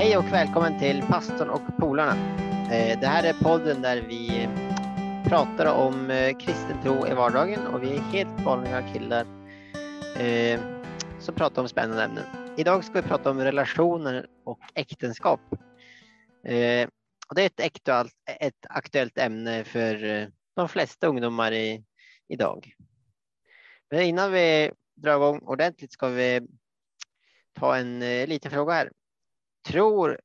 Hej och välkommen till Pastorn och polarna. Eh, det här är podden där vi eh, pratar om eh, kristen tro i vardagen och vi är helt vanliga killar som pratar om spännande ämnen. Idag ska vi prata om relationer och äktenskap. Och det är ett aktuellt, ett aktuellt ämne för de flesta ungdomar i, idag. Men innan vi drar igång ordentligt ska vi ta en liten fråga här. Tror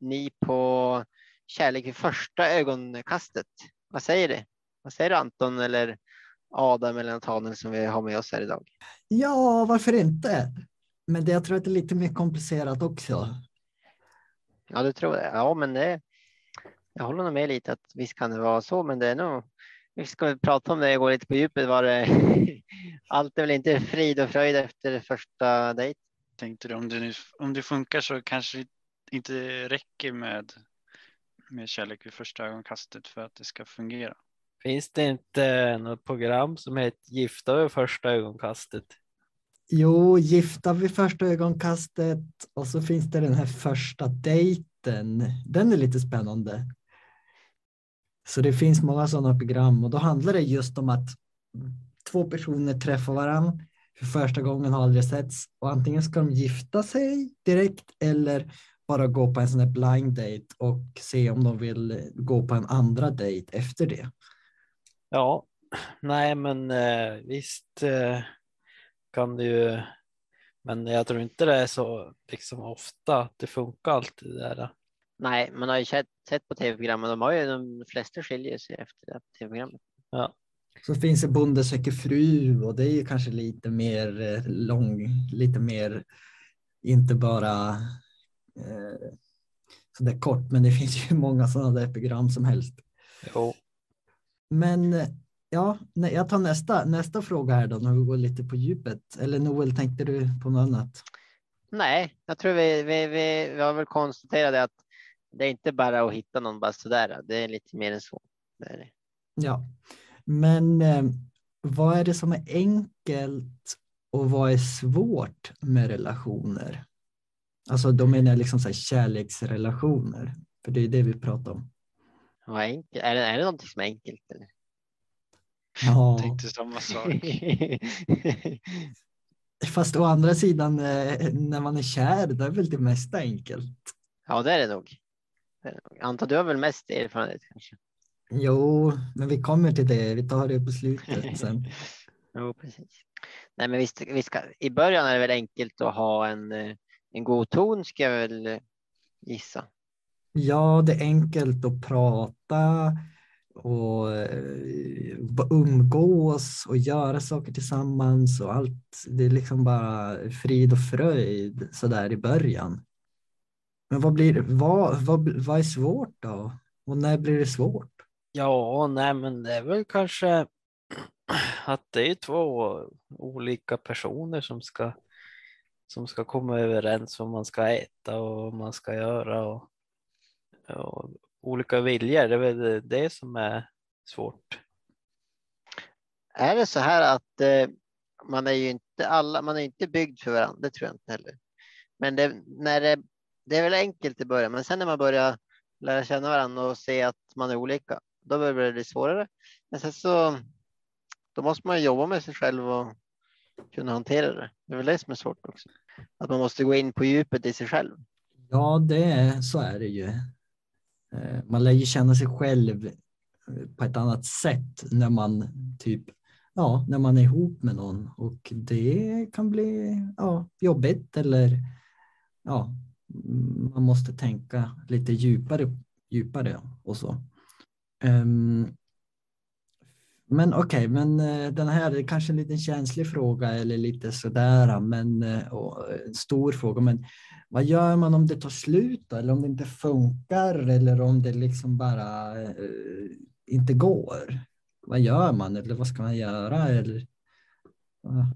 ni på kärlek vid första ögonkastet? Vad säger det? Vad säger du Anton eller Adam eller Nathaniel som vi har med oss här idag? Ja, varför inte? Men det, jag tror att det är lite mer komplicerat också. Ja, du tror det? Ja, men det, jag håller nog med lite att visst kan det vara så, men det är nog, vi ska väl prata om det och gå lite på djupet. Var det, allt är väl inte frid och fröjd efter första dejt? Tänkte du om det, nu, om det funkar så kanske det inte räcker med, med kärlek vid första ögonkastet för att det ska fungera. Finns det inte något program som heter Gifta vid första ögonkastet? Jo, gifta vid första ögonkastet och så finns det den här första dejten. Den är lite spännande. Så det finns många sådana program och då handlar det just om att två personer träffar varandra för första gången har aldrig setts och antingen ska de gifta sig direkt eller bara gå på en sån här blind date och se om de vill gå på en andra dejt efter det. Ja, nej men eh, visst eh, kan det ju, men jag tror inte det är så liksom ofta att det funkar alltid det där. Nej, man har ju sett, sett på tv-programmen. De har ju de flesta skiljer sig efter det tv-programmet. Ja, Så finns det Bonde söker fru och det är ju kanske lite mer eh, lång, lite mer, inte bara eh, sådär kort, men det finns ju många sådana där program som helst. jo, Men eh, ja, jag tar nästa, nästa fråga här då när vi går lite på djupet. Eller Noel, tänkte du på något annat? Nej, jag tror vi, vi, vi, vi har väl konstaterat det att det är inte bara att hitta någon bara sådär. Det är lite mer än så. Det är det. Ja, men eh, vad är det som är enkelt och vad är svårt med relationer? Alltså då menar jag liksom så kärleksrelationer, för det är det vi pratar om. Vad enkelt? Är, det, är det någonting som är enkelt? Eller? Ja, Tänkte samma sak. fast å andra sidan eh, när man är kär, då är väl det mesta enkelt. ja, det är det nog. Anton, du har väl mest erfarenhet kanske? Jo, men vi kommer till det. Vi tar det på slutet sen. Jo, precis. Nej, men visst, vi ska, i början är det väl enkelt att ha en, eh, en god ton, ska jag väl eh, gissa. Ja, det är enkelt att prata och eh, umgås och göra saker tillsammans och allt. Det är liksom bara frid och fröjd så där i början. Men vad blir vad, vad, vad är svårt då? Och när blir det svårt? ja, nej men det är väl kanske att det är två olika personer som ska som ska komma överens vad man ska äta och vad man ska göra och, och olika viljor. Det är väl det som är svårt. Är det så här att eh, man är ju inte alla, man är inte byggd för varandra, det tror jag inte heller. Men det, när det, det är väl enkelt i början, men sen när man börjar lära känna varandra och se att man är olika, då börjar det bli svårare. Men sen så, då måste man ju jobba med sig själv och kunna hantera det. Det är väl det som är svårt också. Att man måste gå in på djupet i sig själv. Ja, det är, så är det ju. Eh, man lär ju känna sig själv eh, på ett annat sätt när man typ ja, när man är ihop med någon och det kan bli ja, jobbigt eller ja, man måste tänka lite djupare, djupare och så. Ehm, men okej, men eh, den här är kanske en liten känslig fråga eller lite sådär, ah, men eh, och, eh, en stor fråga. Men vad gör man om det tar slut då? Eller om det inte funkar eller om det liksom bara inte går? Vad gör man eller vad ska man göra? Eller,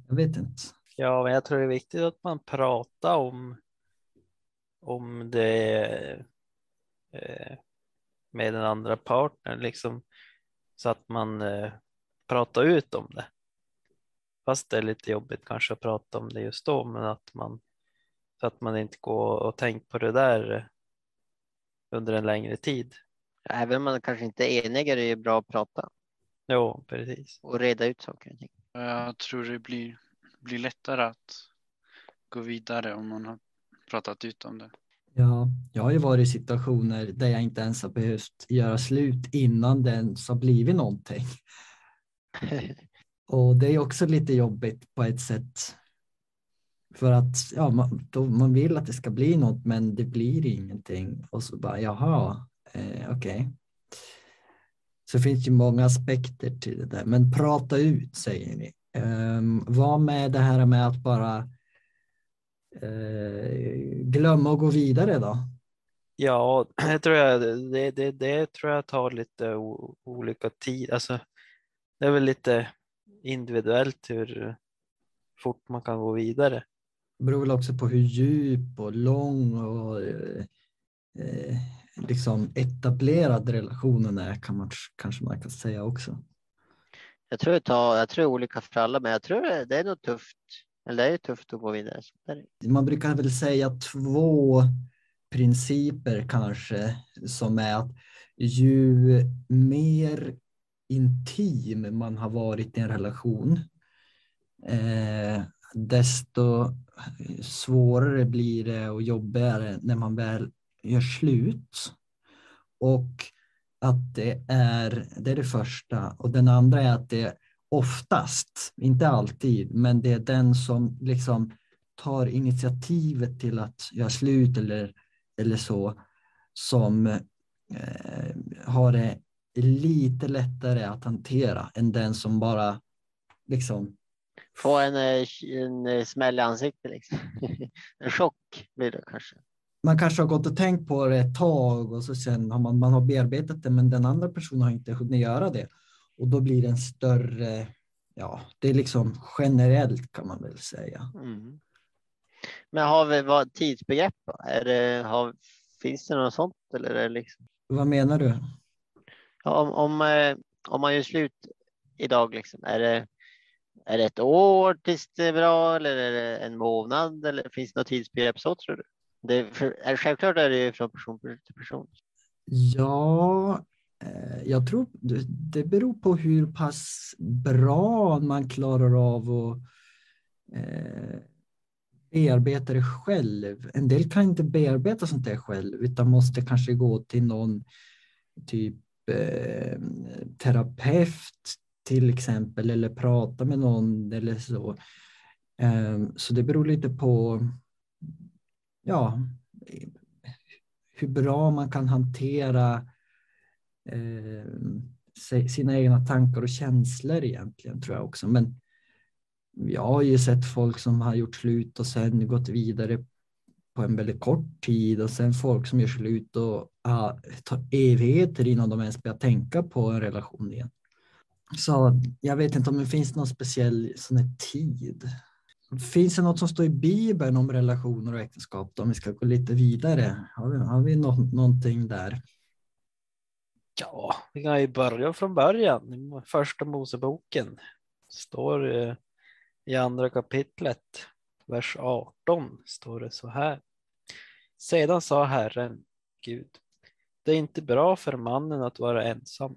jag vet inte. Ja, men jag tror det är viktigt att man pratar om om det med den andra partnern liksom så att man eh, pratar ut om det. Fast det är lite jobbigt kanske att prata om det just då, men att man så att man inte går och tänker på det där under en längre tid. Även om man kanske inte är enig är det ju bra att prata Jo, precis. och reda ut saker och ting. Jag tror det blir, blir lättare att gå vidare om man har pratat ut om det. Ja, jag har ju varit i situationer där jag inte ens har behövt göra slut innan det ens har blivit någonting. Och det är också lite jobbigt på ett sätt. För att ja, man, då, man vill att det ska bli något men det blir ingenting. Och så bara jaha, eh, okej. Så det finns ju många aspekter till det där. Men prata ut säger ni. Um, vad med det här med att bara eh, glömma och gå vidare då? Ja, det tror jag, det, det, det tror jag tar lite olika tid. Alltså, det är väl lite individuellt hur fort man kan gå vidare. Det beror väl också på hur djup och lång och eh, liksom etablerad relationen är kan man kanske man kan säga också. Jag tror det, tar, jag tror olika för alla, men jag tror det, det är nog tufft. Eller det är tufft att gå vidare. Man brukar väl säga två principer kanske som är att ju mer intim man har varit i en relation eh, desto svårare blir det och jobbigare när man väl gör slut. Och att det är det, är det första. Och den andra är att det oftast, inte alltid, men det är den som liksom tar initiativet till att göra slut eller, eller så som eh, har det lite lättare att hantera än den som bara liksom Få en, eh, en eh, smäll i ansiktet liksom. En chock blir det kanske. man kanske har gått och tänkt på det ett tag och så sen har man, man har bearbetat det men den andra personen har inte hunnit göra det. Och då blir det en större, ja det är liksom generellt kan man väl säga. Mm. Men har vi vad tidsbegrepp? Är det, har, finns det något sånt eller är det liksom? Vad menar du? Om, om, eh, om man gör slut idag, liksom, är, det, är det ett år tills det är bra eller är det en månad? Eller finns det något tidsbegrepp så tror du? Det, för, är, självklart är det ju från person till person. Ja, eh, jag tror det- beror på hur pass bra man klarar av att eh, bearbeta det själv. En del kan inte bearbeta sånt där själv utan måste kanske gå till någon typ eh, terapeut till exempel eller prata med någon eller så. Eh, så det beror lite på ja, hur bra man kan hantera eh, sina egna tankar och känslor egentligen tror jag också. Men jag har ju sett folk som har gjort slut och sen gått vidare på en väldigt kort tid och sen folk som gör slut och ah, tar evigheter innan de ens börjar tänka på en relation igen. Så jag vet inte om det finns någon speciell sån här tid. Finns det något som står i Bibeln om relationer och äktenskap? Då, om vi ska gå lite vidare. Har vi, har vi nå, någonting där? Ja, vi kan ju börja från början. I Första Moseboken står eh, i andra kapitlet, vers 18, står det så här. Sedan sa Herren, Gud, det är inte bra för mannen att vara ensam.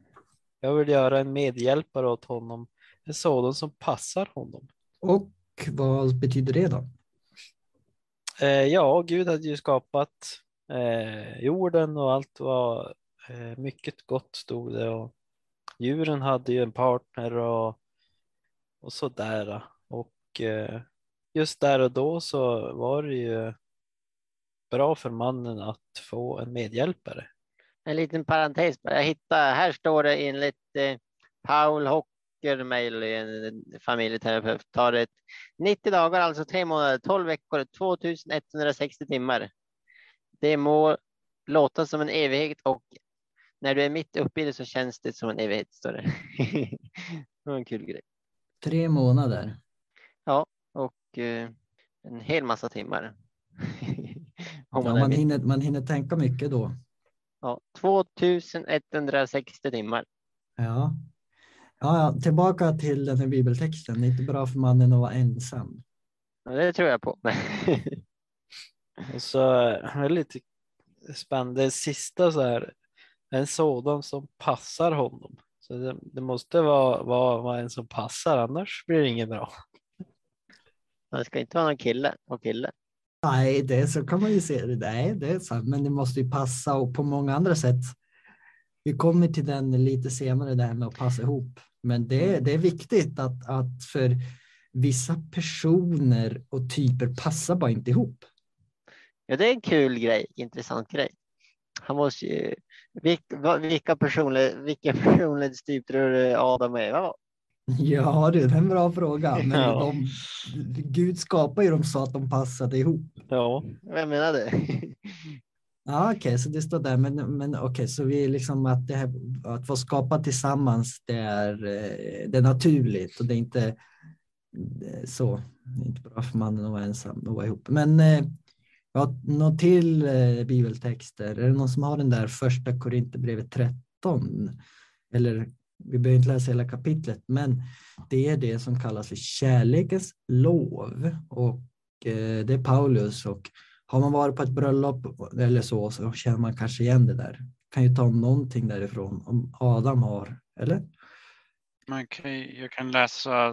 Jag vill göra en medhjälpare åt honom, en sådan som passar honom. Och vad betyder det då? Eh, ja, Gud hade ju skapat eh, jorden och allt var eh, mycket gott stod det och djuren hade ju en partner och, och sådär. Och eh, just där och då så var det ju bra för mannen att få en medhjälpare. En liten parentes bara. Jag hittade, här står det enligt eh, Paul Hockermeil, en familjeterapeut, tar det 90 dagar, alltså tre månader, 12 veckor, 2160 timmar. Det må låta som en evighet och när du är mitt uppe i det så känns det som en evighet, står det. det var en kul grej. Tre månader. Och eh, en hel massa timmar. Ja, man hinner, man hinner tänka mycket då. Ja, 2160 timmar. Ja. Ja, ja, tillbaka till den här bibeltexten. Det är inte bra för mannen att vara ensam. Ja, det tror jag på. Och så är det lite spännande. Det sista så här, en sådan som passar honom. Så det, det måste vara, vara, vara en som passar, annars blir det inget bra. Man ska inte vara någon kille och kille. Nej, det så kan man ju se det. Nej, det är sant, men det måste ju passa och på många andra sätt. Vi kommer till den lite senare, det här med att passa ihop. Men det, det är viktigt att, att för vissa personer och typer passar bara inte ihop. Ja, det är en kul grej, intressant grej. Han måste ju, vilka, vilka personlighet, vilken personlighetstyp tror du Adam och Eva var? Ja, det är en bra fråga. Men Ja. de, Gud skapar ju dem så att de passade ihop. Ja, Vem menar du? Ja, okej, så det står där. Men, men okej, så vi är liksom att det här att få skapa tillsammans, det är, eh, det är naturligt och det är inte eh, så. Det är inte bra för mannen att vara ensam och vara ihop. Men eh, ja, något till bibeltexter. Är det någon som har den där första Korinthierbrevet 13? Eller vi behöver inte läsa hela kapitlet, men det är det som kallas för kärlekens lov och eh, det är Paulus och har man varit på ett bröllop eller så så känner man kanske igen det där. Kan ju ta någonting därifrån om Adam har, eller? Man kan, jag kan läsa,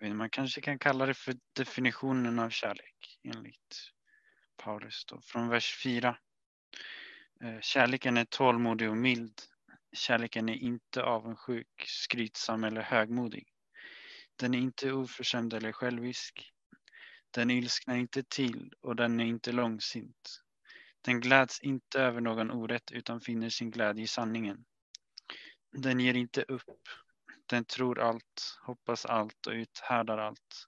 eh, man kanske kan kalla det för definitionen av kärlek enligt Paulus då, från vers 4. Eh, kärleken är tålmodig och mild. Kärleken är inte avundsjuk, skrytsam eller högmodig. Den är inte oförskämd eller självisk. Den ilsknar inte till och den är inte långsint. Den gläds inte över någon orätt utan finner sin glädje i sanningen. Den ger inte upp. Den tror allt, hoppas allt och uthärdar allt.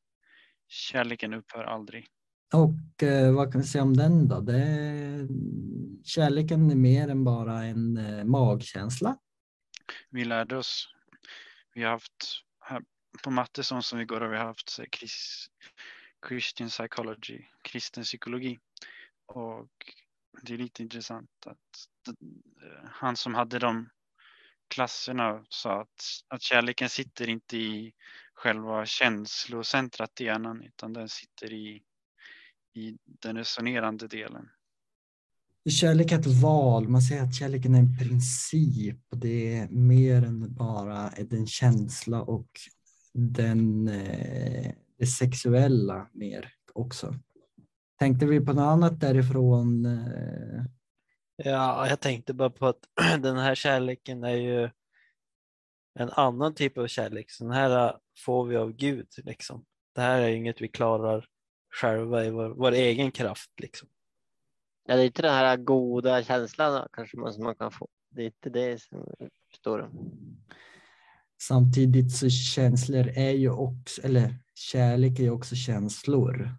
Kärleken upphör aldrig. Och eh, vad kan vi säga om den då? Det kärleken är mer än bara en eh, magkänsla. Vi lärde oss, vi har haft här på Mattesson som vi går har vi haft så Chris, Christian psychology, kristen psykologi. Och det är lite intressant att eh, han som hade de klasserna sa att, att kärleken sitter inte i själva känslocentrat i hjärnan utan den sitter i, i den resonerande delen. Kärlek är ett val. Man säger att kärleken är en princip och det är mer än bara en känsla och den, eh, det sexuella mer också. Tänkte vi på något annat därifrån? Eh? ja, jag tänkte bara på att den här kärleken är ju en annan typ av kärlek. Så den här eh, får vi av Gud liksom. Det här är inget vi klarar själva i vår, vår egen kraft liksom. Ja, det är inte den här goda känslan kanske man, som man kan få. Det är inte det som står det. Samtidigt så känslor är ju också, eller kärlek är ju också känslor.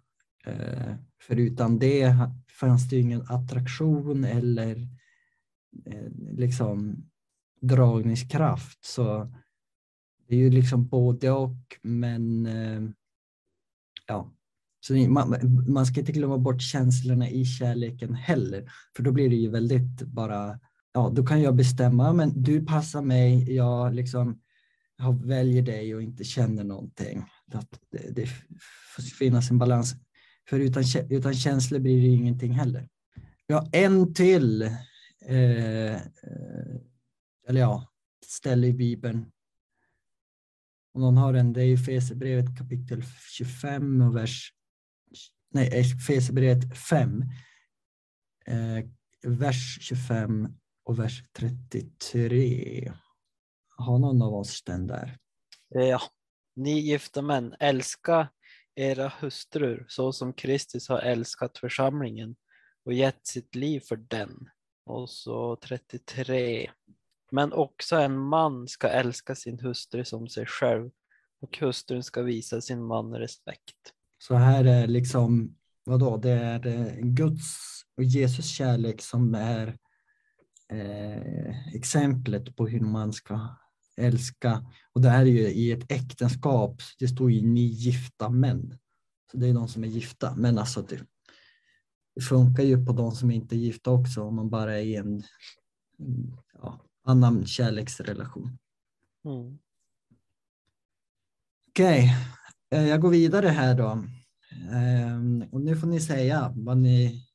Eh, för utan det fanns det ju ingen attraktion eller eh, liksom dragningskraft. Så det är ju liksom både och, men eh, ja. Så man, man ska inte glömma bort känslorna i kärleken heller, för då blir det ju väldigt bara, ja, då kan jag bestämma, men du passar mig, jag liksom jag väljer dig och inte känner någonting. Att det, det får finnas en balans. För utan, utan känslor blir det ju ingenting heller. Vi har en till, eh, eh eller ja, ställe i Bibeln. Om någon har den, det är ju Fesebrevet kapitel 25 och vers, nej, Efesierbrevet 5, eh, vers 25 och vers 33. Har någon av oss den där? Eh, ja, ni gifta män, älska era hustrur så som Kristus har älskat församlingen och gett sitt liv för den. Och så 33. Men också en man ska älska sin hustru som sig själv och hustrun ska visa sin man respekt. Så här är liksom, vadå, det är eh, Guds och Jesus kärlek som är eh, exemplet på hur man ska älska. Och det här är ju i ett äktenskap, det står ju ni gifta män. Så det är de som är gifta, men alltså det, det funkar ju på de som inte är gifta också om man bara är i en ja, annan kärleksrelation. Mm. Okej, eh, jag går vidare här då. Ehm, Och nu får ni säga vad ni,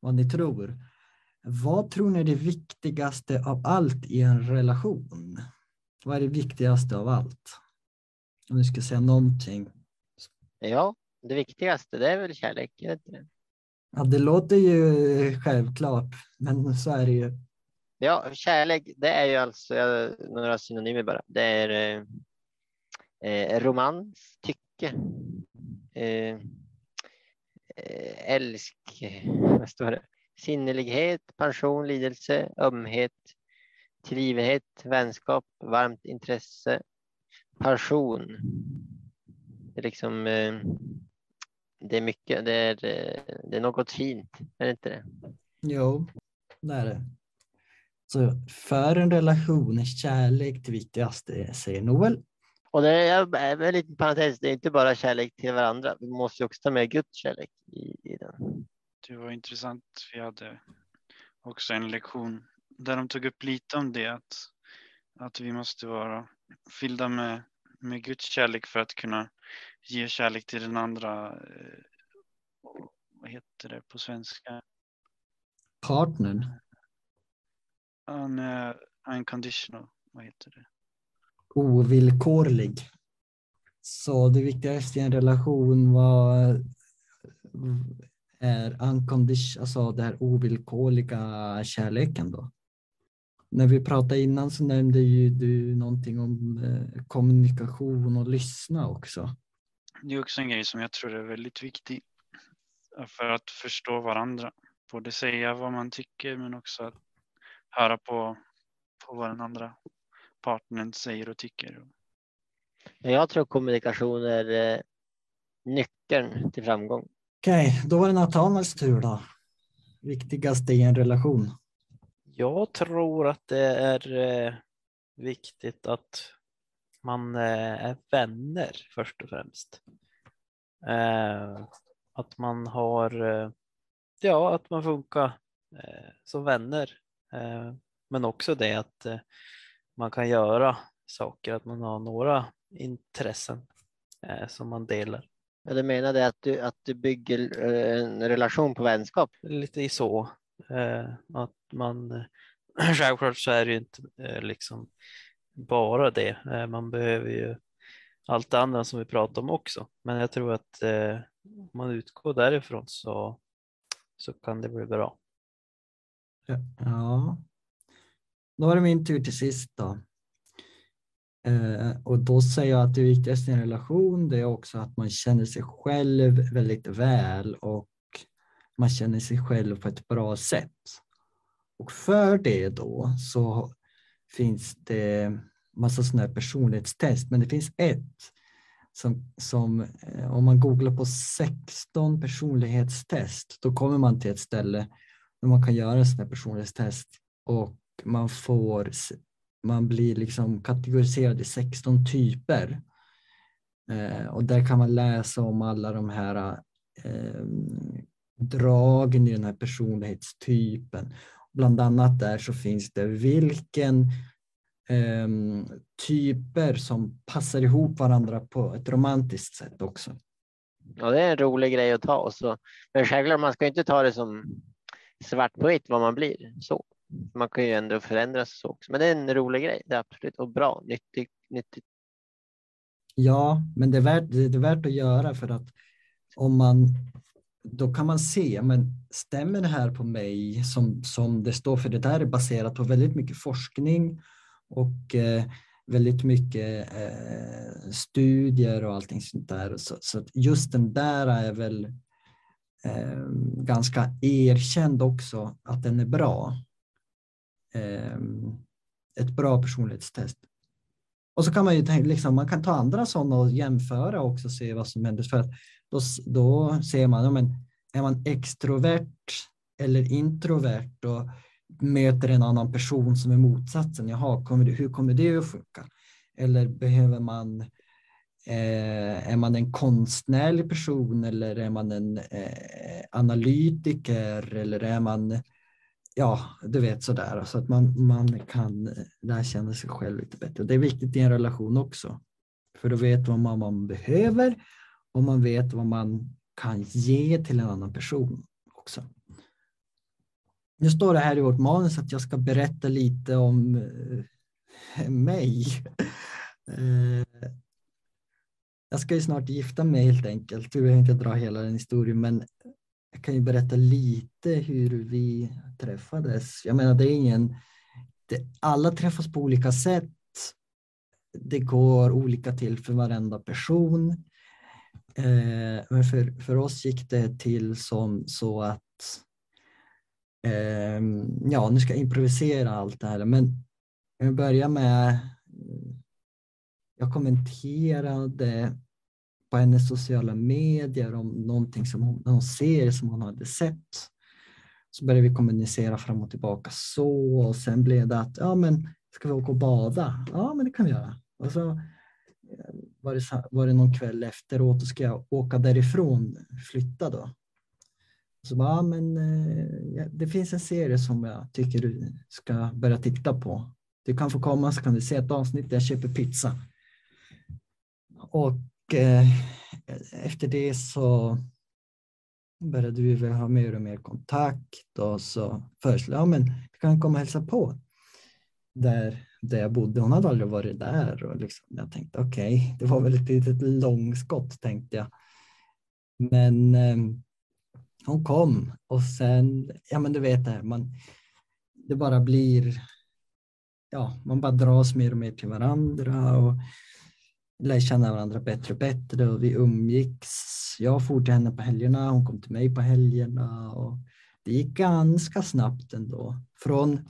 vad ni tror. Vad tror ni är det viktigaste av allt i en relation? Vad är det viktigaste av allt? Om ni ska säga någonting. Ja, det viktigaste det är väl kärlek. Ja, det låter ju självklart, men så är det ju. Ja, kärlek, det är ju alltså några synonymer bara. Det är eh, eh, romans, tycke, mycket eh, eh älsk, vad står det? Sinnelighet, passion, lidelse, ömhet, tillgivenhet, vänskap, varmt intresse, passion. Det är liksom, eh, det är mycket, det är, eh, det är något fint, är det inte det? Jo, det är det. Så för en relation är kärlek det viktigaste, säger Noel. Och det är en liten parentes, det är inte bara kärlek till varandra. Vi måste ju också ta med Guds kärlek i, i den. Det var intressant. Vi hade också en lektion där de tog upp lite om det. Att, att vi måste vara fyllda med, med Guds kärlek för att kunna ge kärlek till den andra. eh, Vad heter det på svenska? Partnern. Un, uh, unconditional. Vad heter det? Ovillkorlig. Så det viktigaste i en relation var, är uncondition, alltså den här ovillkorliga kärleken då. När vi pratade innan så nämnde ju du någonting om eh, kommunikation och lyssna också. Det är också en grej som jag tror är väldigt viktig för att förstå varandra. Både säga vad man tycker men också att höra på, på vad den andra partnern säger och tycker. Jag tror kommunikation är eh, nyckeln till framgång. Okej, då var det Nathanaels tur då. Viktigaste i en relation. Jag tror att det är eh, viktigt att man eh, är vänner först och främst. Att man har, ja, att man funkar som vänner. Men också det att eh, man kan göra saker, att man har några intressen eh, som man delar. Ja, du menade att du, att du bygger eh, en relation på vänskap. Lite i så. Eh, att man, självklart så är det ju inte eh, liksom bara det. Eh, man behöver ju allt det andra som vi pratar om också. Men jag tror att eh, om man utgår därifrån så, så kan det bli bra. Ja. Då var det min tur till sist då. Eh, och då säger jag att det viktigaste i en relation det är också att man känner sig själv väldigt väl och man känner sig själv på ett bra sätt. Och för det då så finns det massa sådana här personlighetstest, men det finns ett som, som eh, om man googlar på 16 personlighetstest, då kommer man till ett ställe där man kan göra sådana här personlighetstest och man får, man blir liksom kategoriserad i 16 typer. Eh, och där kan man läsa om alla de här eh, dragen i den här personlighetstypen. Bland annat där så finns det vilken eh, typer som passar ihop varandra på ett romantiskt sätt också. Ja, det är en rolig grej att ta. Så. Men självklart, man ska inte ta det som svart på vitt vad man blir. Så. Man kan ju ändå förändras så också. Men det är en rolig grej, det är absolut. Och bra, nyttigt. nyttigt. Ja, men det är, värt, det är värt att göra för att om man då kan man se, men stämmer det här på mig som, som det står? För det där är baserat på väldigt mycket forskning och eh, väldigt mycket eh, studier och allting sånt där. Så, så just den där är väl eh, ganska erkänd också att den är bra. Eh, ett bra personlighetstest. Och så kan man ju tänka, liksom, man kan ta andra sådana och jämföra också och se vad som händer. För att då, då ser man, ja, men, är man extrovert eller introvert och möter en annan person som är motsatsen, jaha, kommer det, hur kommer det att funka? Eller behöver man, eh, är man en konstnärlig person eller är man en eh, analytiker eller är man, ja, du vet sådär, så att man, man kan eh, lära känna sig själv lite bättre. Det är viktigt i en relation också, för då vet man vad man behöver och man vet vad man kan ge till en annan person också. nu står det här i vårt manus att jag ska berätta lite om eh, mig. Eh, jag ska ju snart gifta mig helt enkelt. Vi behöver inte dra hela den historien, men jag kan ju berätta lite hur vi träffades. Jag menar, det är ingen... Det, alla träffas på olika sätt. Det går olika till för varenda person. Eh, men för, för oss gick det till som så att eh, ja, nu ska jag improvisera allt det här, men jag börjar med jag kommenterade på hennes sociala medier om någonting som hon, hon ser som hon hade sett. Så började vi kommunicera fram och tillbaka så och sen blev det att ja men ska vi åka och bada? Ja men det kan vi göra. Och så eh, var det, var det någon kväll efteråt och ska jag åka därifrån, flytta då. Så bara, ja, men eh, det finns en serie som jag tycker du ska börja titta på. Du kan få komma så kan du se ett avsnitt där jag köper pizza. Och Eh, efter det så började vi väl ha mer och mer kontakt och så föreslog jag, men du kan komma och hälsa på där, där jag bodde. Hon hade aldrig varit där och liksom, jag tänkte okej, okay, det var väl ett litet långskott tänkte jag. Men eh, hon kom och sen, ja men du vet det, man, det bara blir, ja, man bara dras mer och mer till varandra och lär känna varandra bättre och bättre och vi umgicks. Jag for till henne på helgerna, hon kom till mig på helgerna och det gick ganska snabbt ändå. Från,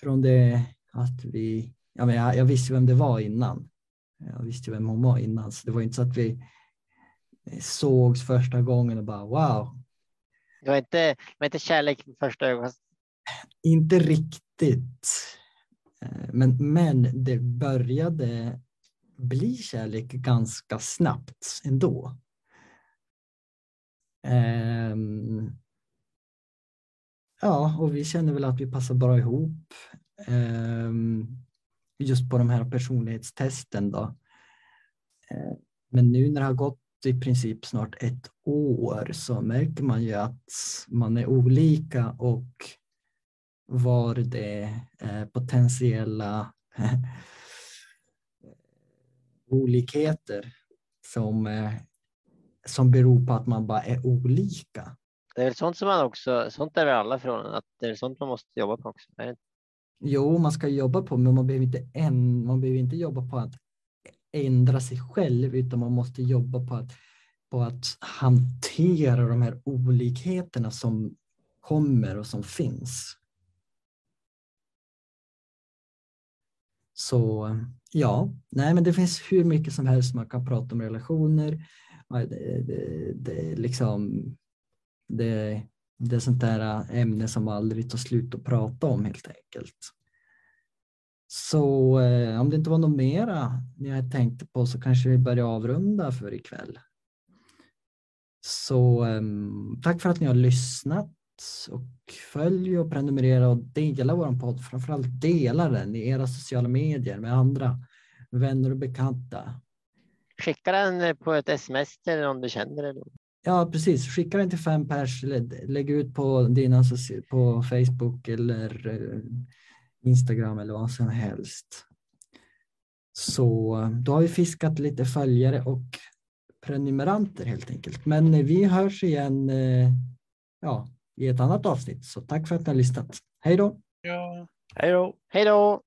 från det att vi, ja, men jag, jag visste vem det var innan. Jag visste vem hon var innan, så det var inte så att vi sågs första gången och bara wow. Det var inte, var inte kärlek första ögonkastet? Inte riktigt. Eh, men, men det började bli kärlek ganska snabbt ändå. Um, ja, och vi känner väl att vi passar bra ihop. Um, just på de här personlighetstesten då. Uh, men nu när det har gått i princip snart ett år så märker man ju att man är olika och var det eh, potentiella olikheter som, eh, som beror på att man bara är olika. Det är väl sånt som man också, sånt är väl alla från, att det är sånt man måste jobba på också? Jo, man ska jobba på, men man behöver inte, en, man behöver inte jobba på att ändra sig själv, utan man måste jobba på att, på att hantera de här olikheterna som kommer och som finns. Så ja, nej, men det finns hur mycket som helst man kan prata om relationer. Det, det, det, liksom, det, det är sånt där äh, ämne som aldrig tar slut att prata om helt enkelt. Så eh, om det inte var något mera ni har tänkt på så kanske vi börjar avrunda för ikväll. Så eh, tack för att ni har lyssnat och följ och prenumerera och dela vår podd. Framförallt dela den i era sociala medier med andra vänner och bekanta. Skicka den på ett sms till någon du känner. Eller? Ja, precis. Skicka den till fem pers. Lägg ut på dina på Facebook eller eh, Instagram eller vad som helst. Så då har vi fiskat lite följare och prenumeranter helt enkelt. Men vi hörs igen eh, ja, i ett annat avsnitt. Så tack för att ni har lyssnat. Hej då! Ja. Hej då! Hej då!